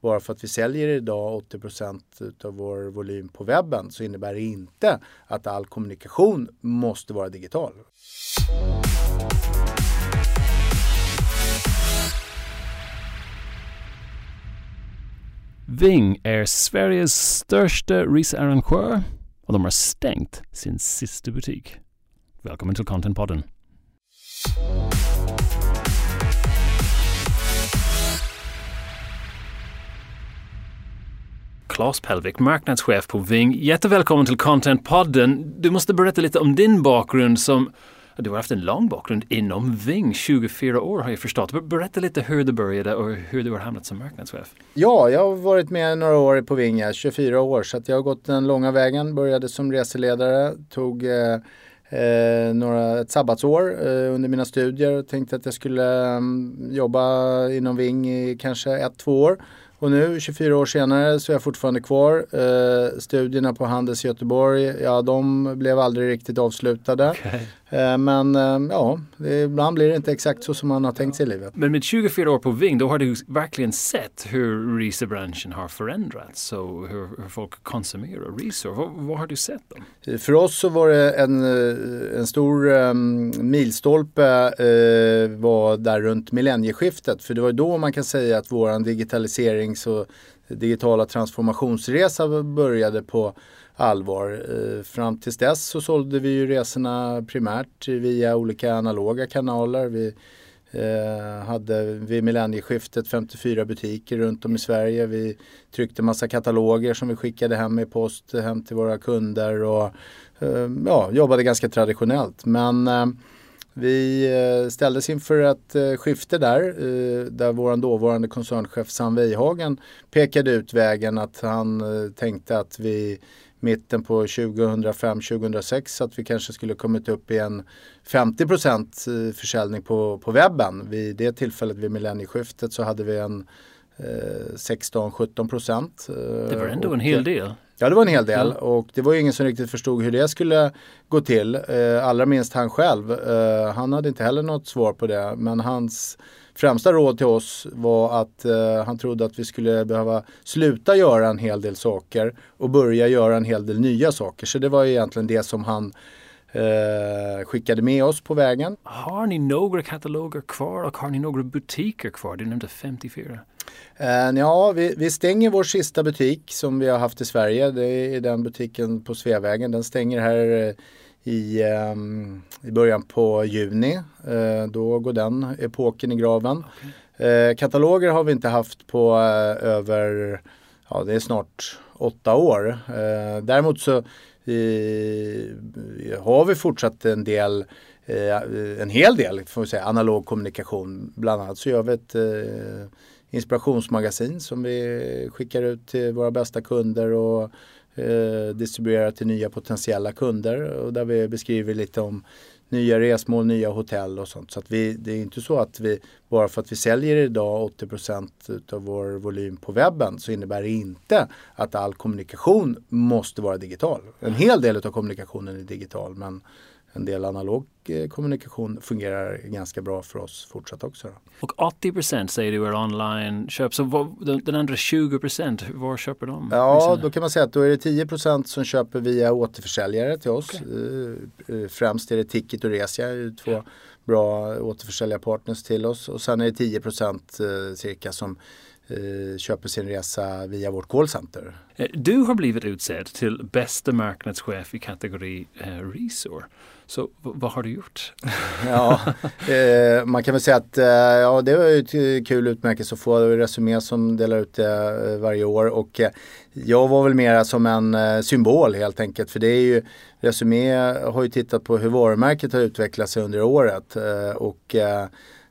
bara för att vi säljer idag 80% av vår volym på webben så innebär det inte att all kommunikation måste vara digital. Ving är Sveriges största researrangör och de har stängt sin sista butik. Välkommen till Contentpodden. Claes Pelvik, marknadschef på Ving. Jättevälkommen till Contentpodden. Du måste berätta lite om din bakgrund som du har haft en lång bakgrund inom Ving, 24 år har jag förstått. Berätta lite hur det började och hur du har hamnat som marknadschef. Ja, jag har varit med några år på Ving, 24 år, så jag har gått den långa vägen. Började som reseledare, tog eh, eh, några, ett sabbatsår eh, under mina studier. Tänkte att jag skulle mm, jobba inom Ving i kanske ett, två år. Och nu 24 år senare så är jag fortfarande kvar. Eh, studierna på Handels i Göteborg, ja de blev aldrig riktigt avslutade. Okay. Eh, men eh, ja, ibland blir det inte exakt så som man har tänkt sig i livet. Men med 24 år på Ving, då har du verkligen sett hur resebranschen har förändrats och hur, hur folk konsumerar resor. Vad, vad, har du sett då? För oss så var det en, en stor um, milstolpe uh, var där runt millennieskiftet. För det var då man kan säga att våran digitaliserings och digitala transformationsresa började på allvar. Eh, fram tills dess så sålde vi ju resorna primärt via olika analoga kanaler. Vi eh, hade vid millennieskiftet 54 butiker runt om i Sverige. Vi tryckte massa kataloger som vi skickade hem i post hem till våra kunder och eh, ja, jobbade ganska traditionellt. Men vi ställdes inför ett skifte där, där vår dåvarande koncernchef Sam Weihagen pekade ut vägen att han tänkte att vi mitten på 2005-2006 att vi kanske skulle kommit upp i en 50 eh, försäljning på, på webben. Vid det tillfället vid millennieskiftet så hade vi en eh, 16-17 procent. Eh, det var ändå och, en hel del. Ja det var en hel del och det var ingen som riktigt förstod hur det skulle gå till. Eh, allra minst han själv. Eh, han hade inte heller något svar på det men hans främsta råd till oss var att eh, han trodde att vi skulle behöva sluta göra en hel del saker och börja göra en hel del nya saker. Så det var egentligen det som han eh, skickade med oss på vägen. Har ni några kataloger kvar och har ni några butiker kvar? Du nämnde 54. Uh, ja, vi, vi, stänger vår sista butik som vi har haft i Sverige. Det är den butiken på Sveavägen. Den stänger här uh, i, um, i början på juni. Uh, då går den epoken i graven. Okay. kataloger har vi inte haft på över, ja det är snart åtta år. däremot så har vi fortsatt en del en hel del får vi säga, analog kommunikation. Bland annat så gör vi ett inspirationsmagasin som vi skickar ut till våra bästa kunder och eh, distribuerar till nya potentiella kunder och där vi beskriver lite om nya resmål, nya hotell och sånt. Så att vi, det är inte så att vi, bara för att vi säljer idag 80% av vår volym på webben så innebär det inte att all kommunikation måste vara digital. En hel del av kommunikationen är digital men en del analog eh, kommunikation fungerar ganska bra för oss fortsatt också. Och 80 säger du är online-köp, så vad, den andra 20 var köper de? Ja, då kan man säga att då är det 10% som köper via återförsäljare till oss. Okay. Eh, främst är det Ticket och Resia, två ja. bra återförsäljarpartners till oss. Och sen är det 10 eh, cirka som köper sin resa via vårt callcenter. Du har blivit utsedd till bästa marknadschef i kategori eh, Resor. Så vad har du gjort? ja, eh, man kan väl säga att eh, ja, det var ett eh, kul utmärkelse att få Resumé som delar ut det eh, varje år. Och eh, jag var väl mera som en eh, symbol helt enkelt. För det är ju Resumé har ju tittat på hur varumärket har utvecklats under året. Eh, och eh,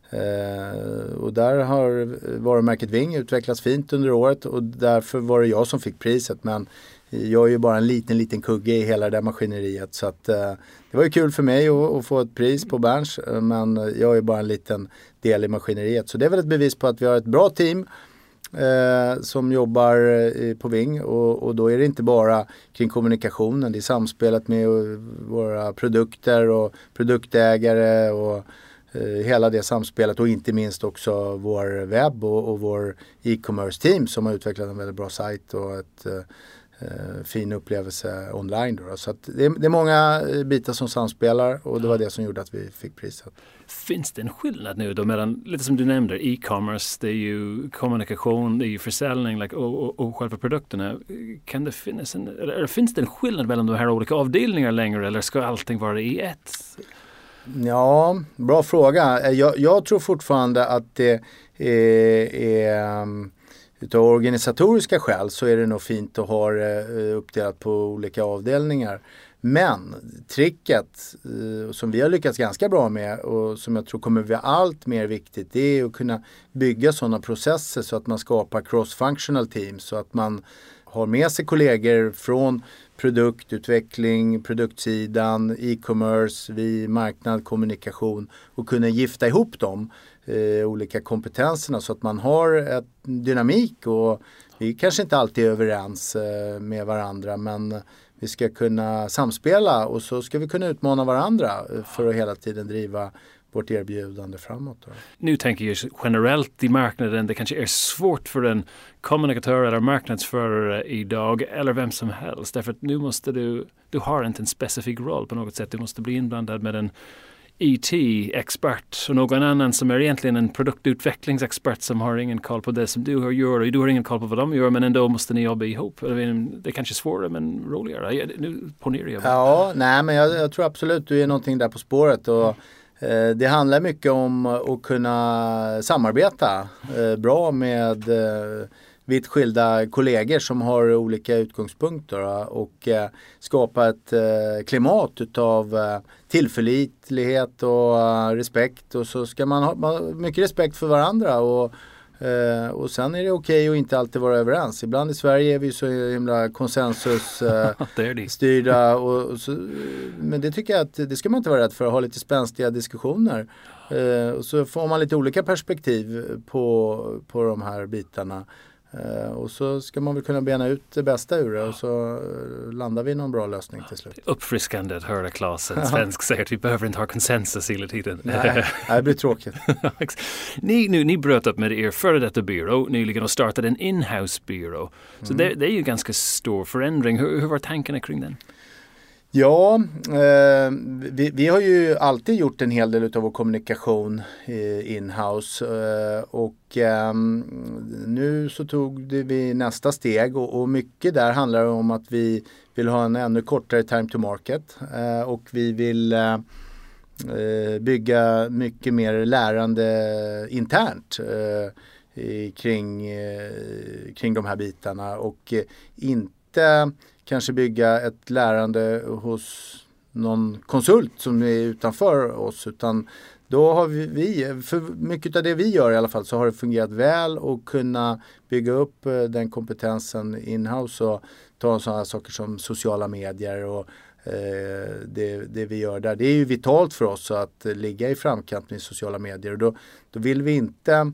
eh, och där har varumärket Ving utvecklats fint under året. Och därför var det jag som fick priset. Men jag är ju bara en liten, liten kugge i hela det där maskineriet. Så att, eh, det var ju kul för mig att, att, få ett pris på Berns. Eh, men jag är bara en liten del i maskineriet. Så det är väl ett bevis på att vi har ett bra team eh, som jobbar eh, på Ving. Och, och, då är det inte bara kring kommunikationen. Det är samspelet med eh, våra produkter och produktägare och eh, hela det samspelet och inte minst också vår webb och, och vår e-commerce team som har utvecklat en väldigt bra sajt och ett eh, fin upplevelse online. Då, Så det är, det, är, många bitar som samspelar och det var det som gjorde att vi fick priset. Finns det en skillnad nu då mellan, lite som du nämnde, e-commerce, det är ju kommunikation, det är ju försäljning like, och, och, och själva produkterna. Kan det finnas en, eller finns det en skillnad mellan de här olika avdelningarna längre eller ska allting vara i ett? Ja, bra fråga. Jag, jag tror fortfarande att det är, är utav organisatoriska skäl så är det nog fint att ha det eh, uppdelat på olika avdelningar. Men tricket eh, som vi har lyckats ganska bra med och som jag tror kommer bli allt mer viktigt det är att kunna bygga sådana processer så att man skapar cross-functional teams så att man har med sig kollegor från produktutveckling, produktsidan, e-commerce, vi marknad, kommunikation och kunna gifta ihop dem eh, olika kompetenserna så att man har ett dynamik och vi kanske inte alltid är överens eh, med varandra men vi ska kunna samspela och så ska vi kunna utmana varandra eh, för att hela tiden driva vårt erbjudande framåt. Då. Nu tänker jag generellt i marknaden, det kanske är svårt för en kommunikatör eller marknadsförare idag eller vem som helst därför att nu måste du, du har inte en specifik roll på något sätt. Du måste bli inblandad med en IT-expert och någon annan som är egentligen en produktutvecklingsexpert som har ingen koll på det som du gör och du har ingen koll på vad de gör men ändå måste ni jobba ihop. Det är kanske svårare men roligare. Nu ponerar jag. Ja, nej men jag, jag, tror absolut du är någonting där på spåret. Och, eh, det handlar mycket om att kunna samarbeta eh, bra med eh, vitt skilda kollegor som har olika utgångspunkter och eh, skapa ett eh, klimat utav eh, tillförlitlighet och respekt och så ska man ha mycket respekt för varandra och och sen är det okej okay att inte alltid vara överens. Ibland i Sverige är vi så himla konsensusstyrda. och, och men det tycker jag att det ska man inte vara rädd för, att ha lite spänstiga diskussioner. och så får man lite olika perspektiv på, på de här bitarna. Uh, och så ska man väl kunna bena ut det bästa ur det och så uh, landar vi i någon bra lösning till slut. Uppfriskande att höra Claes, en svensk säger att vi behöver inte ha konsensus hela tiden. Nej, det blir tråkigt. ni, nu, ni bröt upp med er före detta byrå nyligen och startade en inhouse byrå. Så mm. det, det, är ju ganska stor förändring. Hur, hur var tankarna kring den? Ja, eh, vi, vi, har ju alltid gjort en hel del av vår kommunikation eh, inhouse eh, och eh, nu så tog vi nästa steg och, och, mycket där handlar om att vi vill ha en ännu kortare time to market eh, och vi vill eh, eh bygga mycket mer lärande internt eh, kring, eh, kring de här bitarna och inte kanske bygga ett lärande hos någon konsult som är utanför oss utan då har vi, för mycket av det vi gör i alla fall så har det fungerat väl och kunna bygga upp eh, den kompetensen inhouse och ta sådana saker som sociala medier och eh, det, det, vi gör där. Det är ju vitalt för oss att ligga i framkant med sociala medier och då, då vill vi inte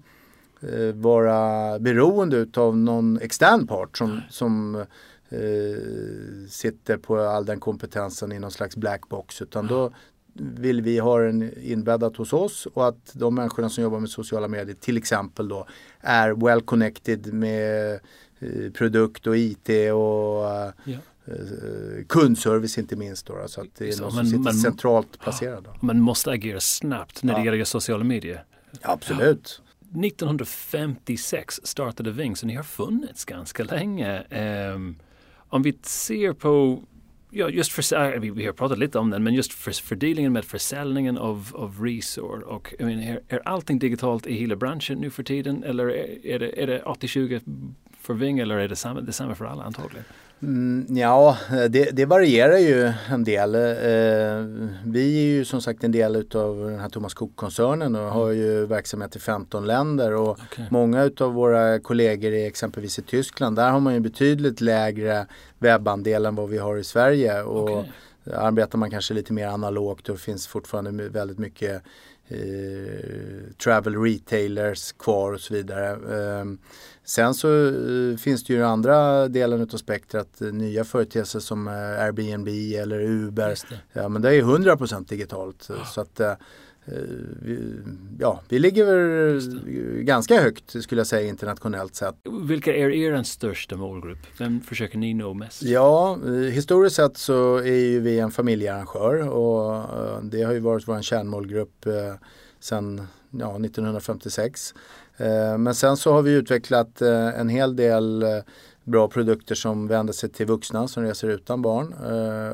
eh, vara beroende av någon extern part som, som eh, sitter på all den kompetensen i någon slags black box utan då vill vi ha den inbäddat hos oss och att de människorna som jobbar med sociala medier till exempel då är well connected med eh, produkt och IT och eh, ja. Eh, kundservice inte minst. Då, så att det är någon som sitter man, centralt placerad. Då. Man måste agera snabbt när det gäller sociala medier. Ja, absolut. 1956 startade Ving så ni har funnits ganska länge. Um, om vi ser på Ja, just för, vi, har pratat lite om den, men just för, fördelningen med försäljningen av, av Resor. Och, I mean, är, är allting digitalt i hela branschen nu för tiden eller är, är det, är det 80-20 för Ving eller är det samma, detsamma för alla antagligen? Mm, ja, det, det, varierar ju en del. Eh, vi är ju som sagt en del av den här Thomas Cook-koncernen och mm. har ju verksamhet i 15 länder. Och okay. Många av våra kollegor i exempelvis i Tyskland, där har man ju betydligt lägre webbandel än vad vi har i Sverige. Och okay. Arbetar man kanske lite mer analogt och finns fortfarande väldigt mycket eh, travel retailers kvar och så vidare. Eh, sen så eh, finns det ju andra delen av spektrat, eh, nya företeelser som Airbnb eller Uber. Ja, men det är 100% digitalt. Ja. Så att, vi, ja, vi ligger ganska högt skulle jag säga internationellt sett. Vilka är er största målgrupp? Vem försöker ni nå mest? Ja, historiskt sett så är ju vi en familjearrangör och det har ju varit vår kärnmålgrupp sedan ja, 1956. Men sen så har vi utvecklat en hel del bra produkter som vänder sig till vuxna som reser utan barn.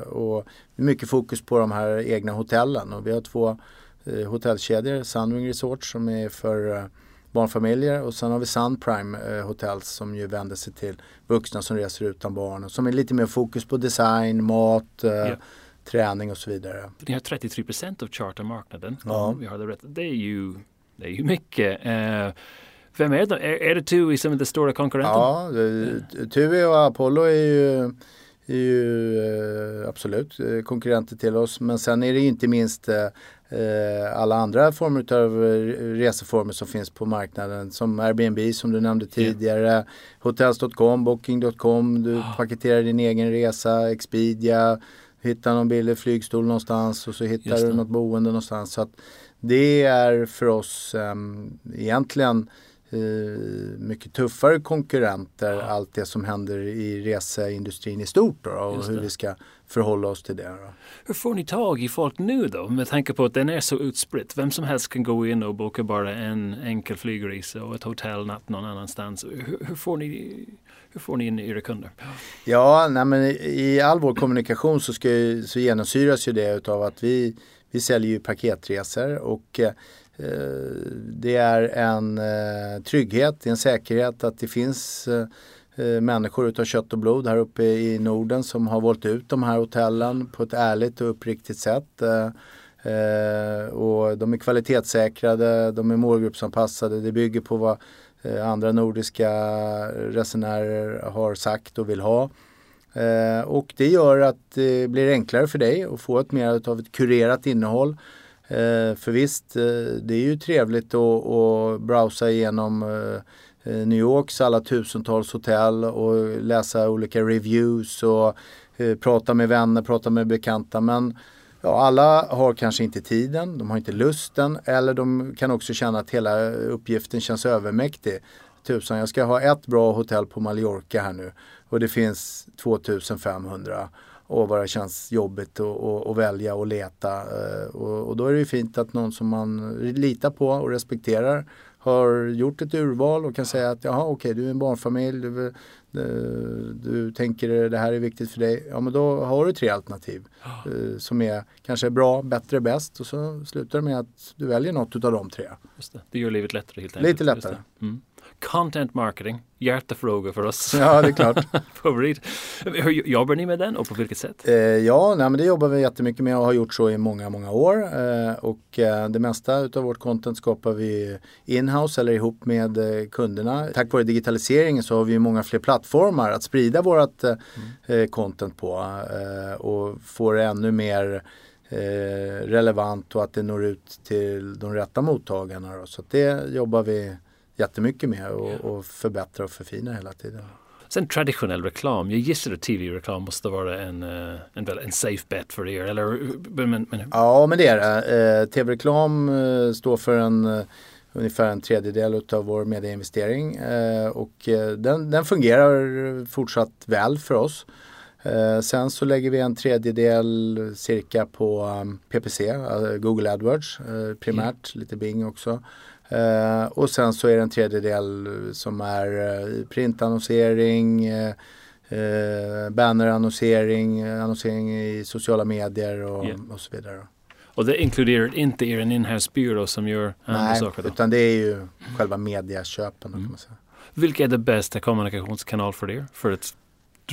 Och mycket fokus på de här egna hotellen och vi har två Eh, hotellkedjor, Sunwing Resort som är för eh, barnfamiljer och sen har vi Sun Prime eh, Hotels som ju vänder sig till vuxna som reser utan barn och som är lite mer fokus på design, mat, yeah. träning och så vidare. Ni har 33% av chartermarknaden. Ja. Vi har det, rätt. det är ju det är ju mycket. vem är det? Är, är det TUI som är den stora konkurrenten? Ja, TUI och Apollo är ju är ju eh, absolut konkurrenter till oss. Men sen är det inte minst eh, Eh, alla andra former av eh, reseformer som finns på marknaden som Airbnb som du nämnde tidigare, yeah. Hotels.com, Booking.com, du oh. paketerar din egen resa, Expedia, hittar någon billig flygstol någonstans och så hittar du något boende någonstans. Så att det är för oss egentligen Eh, mycket tuffare konkurrenter ja. allt det som händer i reseindustrin i stort då, och hur vi ska förhålla oss till det. Då. Hur får ni tag i folk nu då med tanke på att den är så utspritt? Vem som helst kan gå in och boka bara en enkel flygresa och ett hotellnatt någon annanstans. Hur, hur, får ni hur får ni in era kunder? Ja, nej men i all vår kommunikation så, ska, så genomsyras ju det av att vi, vi säljer ju paketresor och eh, det är en eh, trygghet, en säkerhet att det finns eh, eh, människor utav kött och blod här uppe i Norden som har valt ut de här hotellen på ett ärligt och uppriktigt sätt. och de är kvalitetssäkrade, de är målgruppsanpassade, det bygger på vad andra nordiska resenärer har sagt och vill ha. Eh, och det gör att det blir enklare för dig att få ett mer av ett kurerat innehåll Eh, för visst, eh, det är ju trevligt att, att browsa igenom eh, eh New Yorks alla tusentals hotell och läsa olika reviews och eh, prata med vänner, prata med bekanta. Men ja, alla har kanske inte tiden, de har inte lusten eller de kan också känna att hela uppgiften känns övermäktig. Tusan, jag ska ha ett bra hotell på Mallorca här nu och det finns 2500 och vad det känns jobbigt att välja och leta. Eh, och, och, då är det ju fint att någon som man litar på och respekterar har gjort ett urval och kan säga att jaha okej okay, du är en barnfamilj, du, du, du, tänker det här är viktigt för dig. Ja men då har du tre alternativ uh, som är kanske bra, bättre, bäst och så slutar det med att du väljer något av de tre. Just det. det gör livet lättare helt enkelt. Lite lättare. Mm. Content marketing, hjärtefråga för oss. Ja, det är klart. Favorit. Hur jobbar ni med den och på vilket sätt? Eh, ja, nej, men det jobbar vi jättemycket med och har gjort så i många, många år. Eh, och eh, det mesta av vårt content skapar vi inhouse eller ihop med eh, kunderna. Tack vare digitaliseringen så har vi många fler plattformar att sprida vårt eh, mm. content på eh, och få det ännu mer relevant och att det når ut till de rätta mottagarna. Då. Så det jobbar vi jättemycket med och, och förbättrar och förfinar hela tiden. Sen traditionell reklam, jag gissar att tv-reklam måste vara en, eh, en, en safe bet för er, eller? Men, men... Ja, men det är det. Eh, tv-reklam eh, står för en ungefär en tredjedel av vår medieinvestering och den, den fungerar fortsatt väl för oss. Sen så lägger vi en tredjedel cirka på PPC, Google AdWords primärt, lite Bing också. Uh, och sen så är det en tredjedel som är uh, printannonsering, uh, bannerannonsering, annonsering i sociala medier och, yeah. och så vidare. Och det inkluderar inte er inhouse byrå som gör andra saker? Nej, utan det är ju själva mediaköpen. Mm. Vilken är den bästa kommunikationskanal för er för att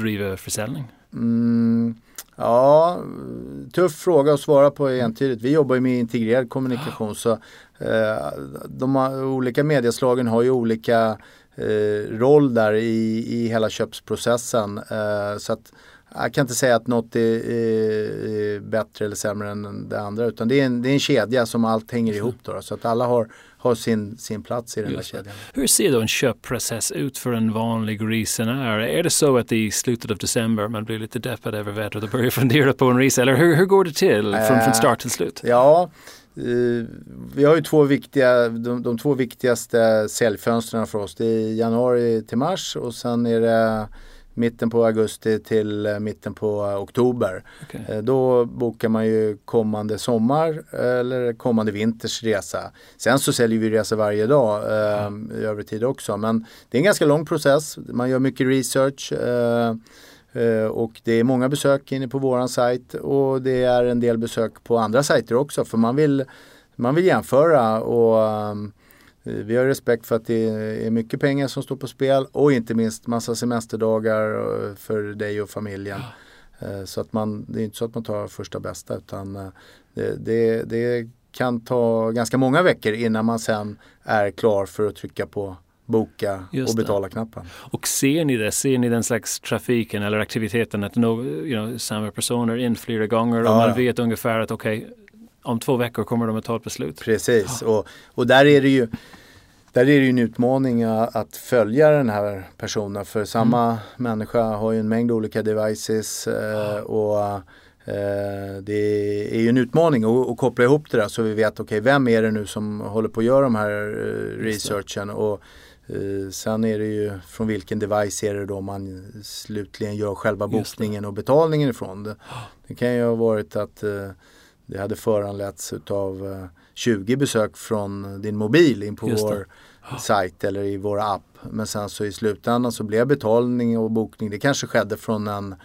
driva försäljning? Mm, ja, tuff fråga att svara på entydigt. Vi jobbar ju med integrerad kommunikation så eh, de olika medieslagen har ju olika eh, roll där i, i hela köpsprocessen. Eh, så att jag kan inte säga att något är, är, bättre eller sämre än det andra utan det är en, det är en kedja som allt hänger ihop då, så att alla har, har sin, sin plats i den där kedjan. Hur ser då en köpprocess ut för en vanlig resenär? Är det så att i slutet av december man blir lite deppad över vädret och börjar fundera på en resa eller hur, hur går det till från, från start till slut? Ja, eh, vi har ju två viktiga, de, de två viktigaste säljfönstren för oss. Det är januari till mars och sen är det mitten på augusti till eh, mitten på oktober. Okay. Eh, då bokar man ju kommande sommar eller kommande vinters resa. Sen så säljer vi resor varje dag eh, i övrig tid också. Men det är en ganska lång process. Man gör mycket research. Eh, eh, och det är många besök inne på våran sajt och det är en del besök på andra sajter också för man vill, man vill jämföra och Eh, vi har respekt för att det är mycket pengar som står på spel och inte minst massa semesterdagar eh, för dig och familjen. Ja. Eh, så att man, det är inte så att man tar första bästa utan det, det, det kan ta ganska många veckor innan man sen är klar för att trycka på boka Just och betala-knappen. Och ser ni det? Ser ni den slags trafiken eller aktiviteten att no, you know, samma personer in flera gånger och ja. man vet ungefär att okej, okay, om två veckor kommer de att ta ett beslut. Precis, och, och där är det ju där är det ju en utmaning att följa den här personen för samma mm. människa har ju en mängd olika devices eh, och eh, det är ju en utmaning att, att, koppla ihop det där så vi vet okej okay, vem är det nu som håller på att göra de här eh, researchen och eh, sen är det ju från vilken device är det då man slutligen gör själva bokningen och betalningen ifrån. Det, det kan ju ha varit att det hade föranletts utav 20 besök från din mobil in på vår sajt eller i vår app. Men sen så i slutändan så blev betalning och bokning, det kanske skedde från en,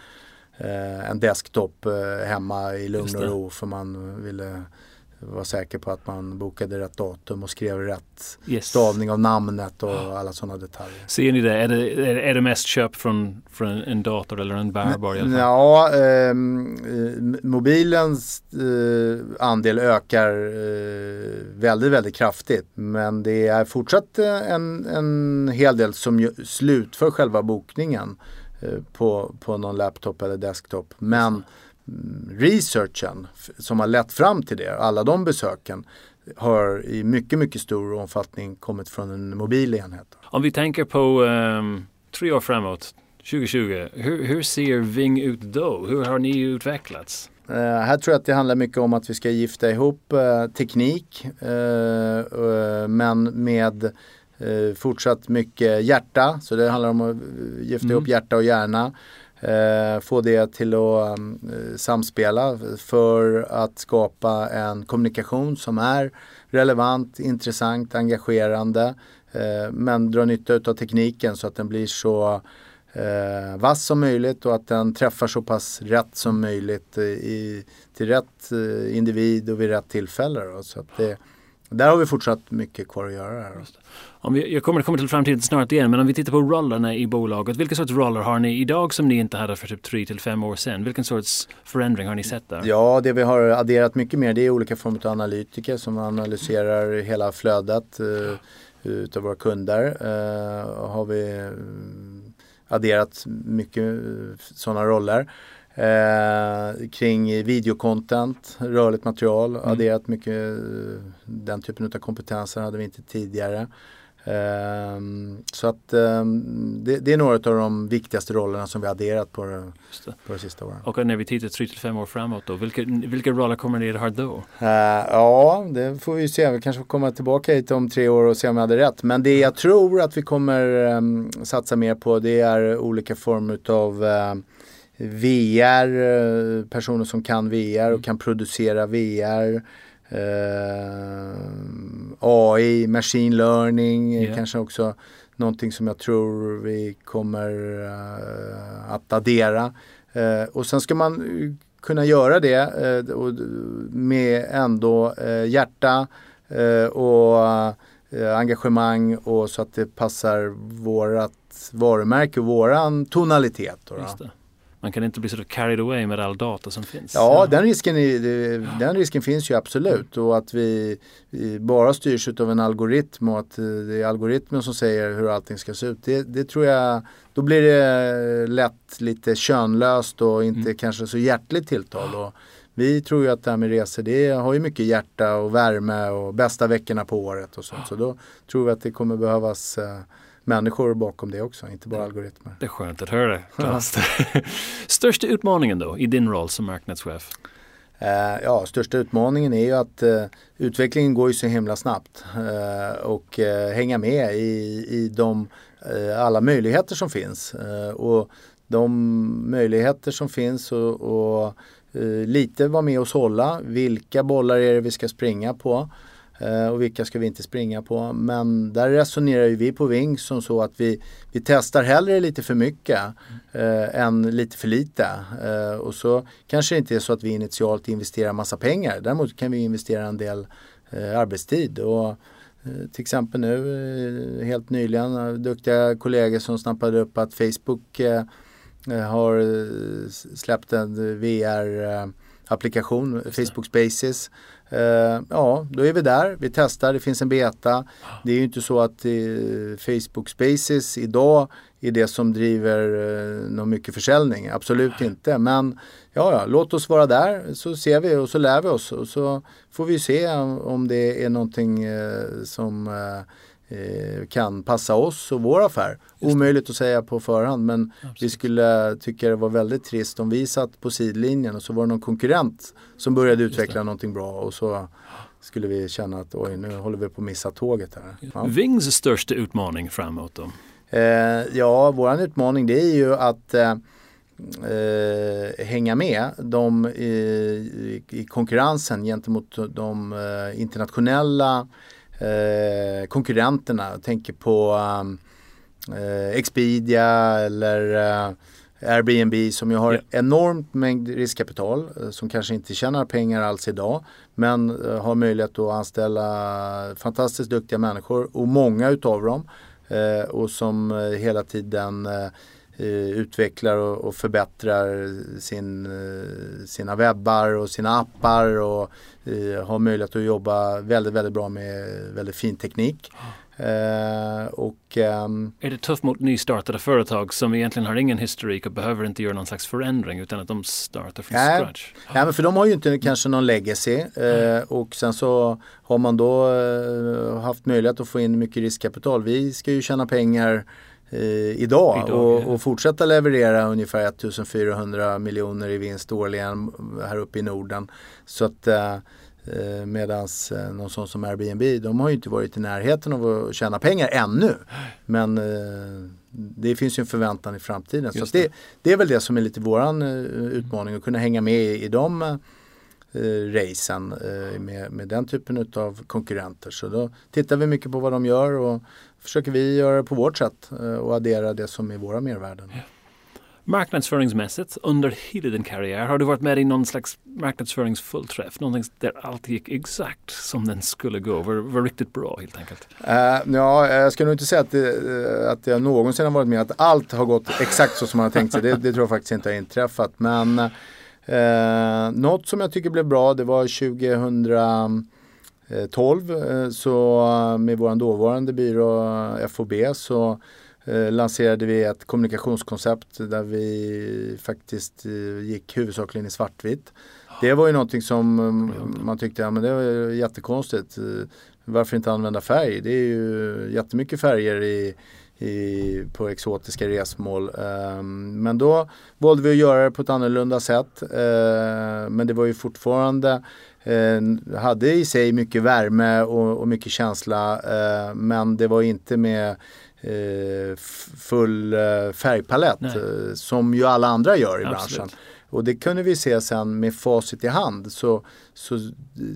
eh, en desktop eh, hemma i lugn och ro för man ville vara säker på att man bokade rätt datum och skrev rätt yes. stavning av namnet och alla sådana detaljer. Ser ni det? Är det, är det mest köp från, från en dator eller en bärbar? Ja, ehm, eh, mobilens eh, andel ökar eh, väldigt, väldigt kraftigt. Men det är fortsatt eh, en, en hel del som slutför själva bokningen eh, på, på någon laptop eller desktop. Men researchen som har lett fram till det, alla de besöken har i mycket, mycket stor omfattning kommit från en mobil enhet. Om vi tänker på um, tre år framåt, 2020, hur, hur, ser Ving ut då? Hur har ni utvecklats? Uh, här tror jag att det handlar mycket om att vi ska gifta ihop uh, teknik uh, men med fortsatt mycket hjärta. Så det handlar om att gifta mm. ihop hjärta och hjärna. Eh, få det till att mm, eh, samspela för att skapa en kommunikation som är relevant, intressant, engagerande eh, men dra nytta av tekniken så att den blir så eh, vass som möjligt och att den träffar så pass rätt som möjligt eh, i, till rätt eh, individ och vid rätt tillfälle. Då. Så att det, där har vi fortsatt mycket kvar att göra. Här. Om vi, jag kommer komma till framtiden snart igen, men om vi tittar på rollerna i bolaget. Vilka sorts roller har ni idag som ni inte hade för typ tre till fem år sedan? Vilken sorts förändring har ni sett där? Ja, det vi har adderat mycket mer det är olika former av analytiker som analyserar hela flödet uh, utav våra kunder. Uh, har vi eh, adderat mycket sådana roller. Eh, kring videocontent, rörligt material, mm. adderat mycket den typen av kompetenser hade vi inte tidigare. Eh, så att eh, det, det, är några av de viktigaste rollerna som vi adderat på det, på det sista åren. Och när vi tittar 3 till 5 år framåt då, vilka, vilka roller kommer ni att ha då? Eh, ja, det får vi se. Vi kanske får komma tillbaka hit om tre år och se om jag hade rätt. Men det jag tror att vi kommer ehm, satsa mer på det är olika former av ehm, VR, eh, personer som kan VR och mm. kan producera VR. Eh, AI, machine learning, yeah. kanske också någonting som jag tror vi kommer uh, att addera. Och sen ska man kunna göra det med ändå hjärta och engagemang och så att det passar vårat varumärke och våran tonalitet. Då, då man kan inte bli så carried away med all data som finns. Ja, Den, risken är, den risken finns ju absolut och att vi, vi bara styrs av en algoritm och att det är algoritmen som säger hur allting ska se ut. Det, det tror jag, då blir det lätt lite könlöst och inte mm. kanske så hjärtligt tilltal. Och vi tror ju att det här med resor, det har ju mycket hjärta och värme och bästa veckorna på året och sånt. Så då tror vi att det kommer behövas eh, människor bakom det också, inte bara algoritmer. Det är skönt att höra. Största utmaningen då i din roll som marknadschef? Eh, ja, största utmaningen är ju att eh, utvecklingen går ju så himla snabbt eh, och hänga med i, i de, alla möjligheter som finns. Och de möjligheter som finns och, och lite vara med och sålla. Vilka bollar är det vi ska springa på? Eh, och vilka ska vi inte springa på. Men där resonerar ju vi på Ving som så att vi, vi testar hellre lite för mycket eh, än lite för lite. Eh, och så kanske det inte är så att vi initialt investerar massa pengar. Däremot kan vi investera en del eh, arbetstid. Och, eh, till exempel nu eh, helt nyligen duktiga kollegor som snappade upp att Facebook har släppt en VR applikation, Facebook Spaces. Uh, ja, då är vi där. Vi testar, det finns en beta. Det är ju inte så att uh, Facebook Spaces idag är det som driver uh, någon mycket försäljning. Absolut inte. Men ja, ja, låt oss vara där så ser vi och så lär vi oss. Och så får vi se om det är någonting som Eh, kan passa oss och vår affär. Omöjligt att säga på förhand men Absolut. vi skulle tycka det var väldigt trist om vi satt på sidlinjen och så var det någon konkurrent som började utveckla någonting bra och så skulle vi känna att oj nu håller vi på att missa tåget här. Ja. Vings största utmaning framåt då? Eh, ja, våran utmaning det är ju att eh, eh, hänga med de, i, i konkurrensen gentemot de eh, internationella eh, konkurrenterna. Jag tänker på um, eh, Expedia eller eh, Airbnb som ju har yeah. enormt mängd riskkapital eh, som kanske inte tjänar pengar alls idag men eh, har möjlighet att anställa fantastiskt duktiga människor och många utav dem och som hela tiden utvecklar och, förbättrar sin, sina webbar och sina appar och har möjlighet att jobba väldigt, väldigt bra med väldigt fin teknik. Uh, och, um, är det tufft mot nystartade företag som egentligen har ingen historik och behöver inte göra någon slags förändring utan att de startar från nej, scratch? Nej, men för de har ju inte kanske någon legacy uh, och sen så har man då uh, haft möjlighet att få in mycket riskkapital. Vi ska ju tjäna pengar idag, idag och, ja. och, fortsätta leverera ungefär 1400 miljoner i vinst årligen här uppe i Norden. Så att Eh, Medan eh, någon sån som Airbnb, de har ju inte varit i närheten av att tjäna pengar ännu. Men eh, det finns ju en förväntan i framtiden. Så det. det. är väl det som är lite våran utmaning, att kunna hänga med i, i de eh, racen med, med den typen av konkurrenter. Så då tittar vi mycket på vad de gör och försöker vi göra det på vårt sätt och addera det som är våra mervärden. Ja. Marknadsföringsmässigt under hela din karriär, har du varit med i någon slags marknadsföringsfullträff? Någonting där allt gick exakt som den skulle gå, var, var riktigt bra helt enkelt? Uh, ja, jag ska nog inte säga att, det, eh, att jag någonsin har varit med att allt har gått exakt så som man har tänkt sig. Det, det tror jag faktiskt inte har inträffat. Men uh, något som jag tycker blev bra, det var 2012 så med vår dåvarande byrå FOB så eh, lanserade vi ett kommunikationskoncept där vi faktiskt eh, gick huvudsakligen i svartvitt. Det var ju någonting som man tyckte, ja men det var jättekonstigt. Eh, varför inte använda färg? Det är ju jättemycket färger i, i, på exotiska resmål. Um, men då valde vi att göra det på ett annorlunda sätt. Men det var ju fortfarande uh, hade i sig mycket värme och, och mycket känsla. Uh, men det var inte med Eh, full eh, färgpalett. Eh, som ju alla andra gör i Absolut. branschen. Och det kunde vi se sen med facit i hand så, så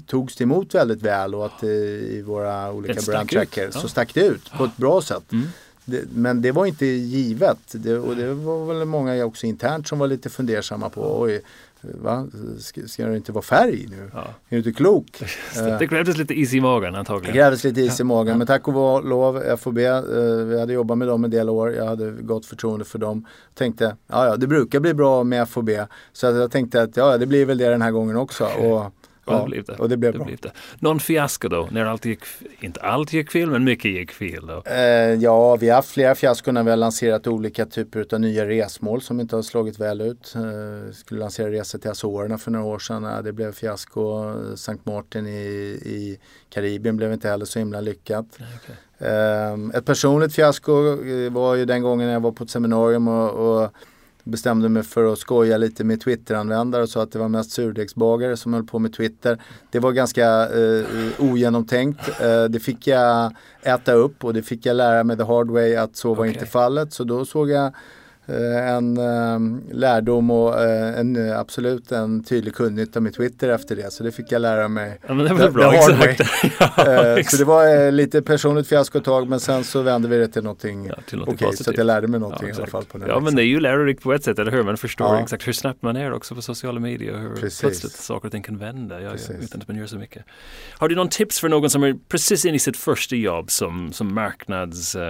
togs det emot väldigt väl och att i våra olika brandtracker ja. så stack det ut på ett bra sätt. Mm. Det, men det var inte givet det, och det var väl många också internt som var lite fundersamma på oj, Va? Ska, ska det inte vara färg nu? Ja. Är du inte klok? det krävdes lite is i magen antagligen. Det krävdes lite is i magen. Men tack och lov FOB, eh, vi hade jobbat med dem en del år. Jag hade gott förtroende för dem. Tänkte, ja ja det brukar bli bra med FOB. Så jag tänkte att ja det blir väl det den här gången också. Och Ja, det blev det. Och det blev det bra. Blev det. Någon fiasko då? När allt gick, inte allt gick fel, men mycket gick fel? Då. Eh, ja, vi har haft flera fiaskon när vi har lanserat olika typer av nya resmål som inte har slagit väl ut. Eh, skulle lansera resor till Azorerna för några år sedan. Eh, det blev fiasko. Sankt Martin i, i Karibien blev inte heller så himla lyckat. Okay. Eh, ett personligt fiasko eh, var ju den gången jag var på ett seminarium och, och bestämde mig för att skoja lite med Twitter-användare och sa att det var mest surdegsbagare som höll på med Twitter. Det var ganska eh, ogenomtänkt. Eh, det fick jag äta upp och det fick jag lära mig the hard way att så var okay. inte fallet. Så då såg jag en ehm, lärdom och eh, en, absolut en tydlig kundnytta med Twitter efter det. Så det fick jag lära mig. Ja, men det var bra, exakt. ja, eh, så det var lite personligt fiasko ett tag men sen så vände vi det till någonting, ja, till någonting okej. så att jag lärde mig någonting ja, i alla fall. På den ja men det är ju lärorikt på ett sätt, eller hur? Man förstår ja. exakt hur snabbt man är också på sociala medier. Hur precis. plötsligt saker och ting kan vända ja, utan att man gör så mycket. Har du någon tips för någon som är precis in i sitt första jobb som, som marknads uh,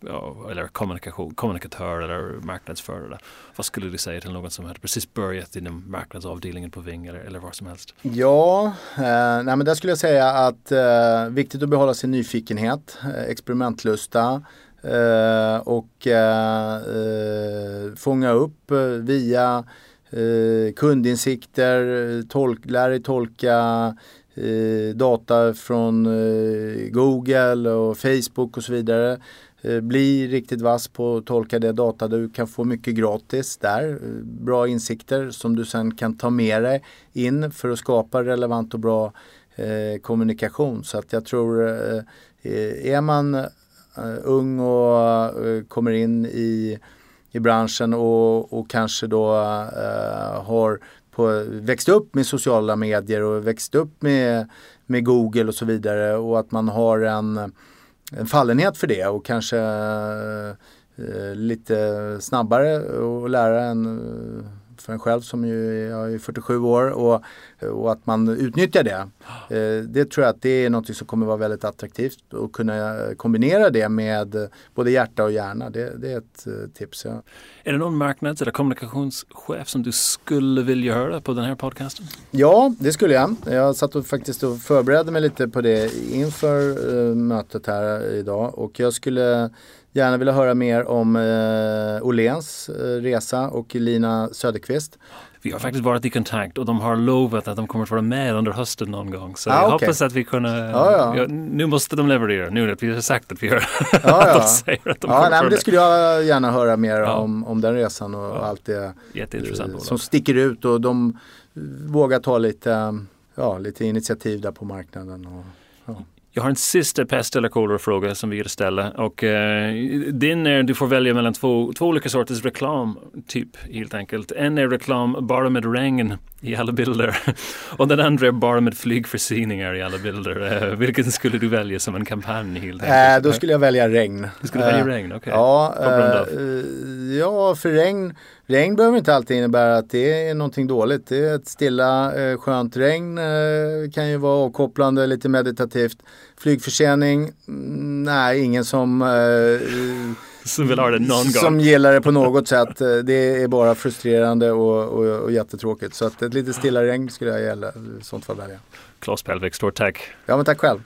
ja, eller kommunikation, kommunikatör eller marknadsförare. Vad skulle du säga till någon som hade precis börjat inom marknadsavdelningen på Ving eller, eller var som helst? Ja, eh, nej men där skulle jag säga att eh, viktigt att behålla sin nyfikenhet, eh, experimentlusta eh, och eh, eh fånga upp eh, via kundinsikter, tolk, lära dig tolka data från Google och Facebook och så vidare. Eh, bli riktigt vass på att tolka det data. Du kan få mycket gratis där. Eh, bra insikter som du sen kan ta med dig in för att skapa relevant och bra eh, kommunikation. Så att jag tror, eh, eh är man eh, ung och eh, kommer in i, i branschen och, och kanske då har på, växt upp med sociala medier och växt upp med, med Google och så vidare och att man har en en fallenhet för det och kanske eh, lite snabbare att lära än för en själv som ju jag är 47 år och, och att man utnyttjar det. Eh, det tror jag att det är något som kommer vara väldigt attraktivt och kunna kombinera det med både hjärta och hjärna. Det, det är ett eh, tips. Ja. Är det någon marknads eller kommunikationschef som du skulle vilja höra på den här podcasten? Ja, det skulle jag. Jag satt och faktiskt och förberedde mig lite på det inför mötet här idag och jag skulle Gärna vilja höra mer om eh, Olens eh, resa och Lina Söderqvist. Vi har faktiskt varit i kontakt och de har lovat att de kommer att vara med under hösten någon gång. Så ah, jag okay. hoppas att vi kunna... Ja, ja. Ja, nu måste de leverera, nu när vi har sagt att vi gör ja, ja. de säger att de ja, nej, men Det skulle jag gärna höra mer om, om den resan och allt det Jätteintressant, som sticker ut och de vågar ta lite, ja, lite initiativ där på marknaden. Och, jag har en sista pest eller kolera-fråga som vi vill ställa och eh, din är du får välja mellan två, två olika sorters reklam, typ helt enkelt. En är reklam bara med regn i alla bilder och den andra är bara med flygförseningar i alla bilder. Eh, vilken skulle du välja som en kampanj helt? Eh, då skulle jag välja regn. Du skulle välja regn, okej. Okay. Ja, eh, ja, för regn Regn behöver inte alltid innebära att det är någonting dåligt. Det är ett stilla eh, skönt regn. Eh, kan ju vara avkopplande, lite meditativt. Flygförsening, mm, nej ingen som eh, som vill ha det någon gång. Som gillar det på något sätt. Eh, det är bara frustrerande och, och, och jättetråkigt. Så att ett lite stilla regn skulle jag gälla, i sånt fall välja. Klas Pelvik, stort tack. Ja men tack själv.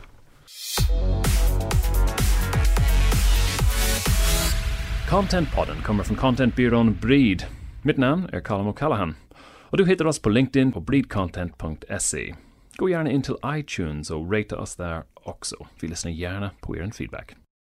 Contentpodden kommer från contentbyrån Breed. Mitt namn är Colin O'Callaghan och du hittar oss på LinkedIn på breedcontent.se. Gå gärna in till iTunes och rata oss där också. Vi lyssnar gärna på er feedback.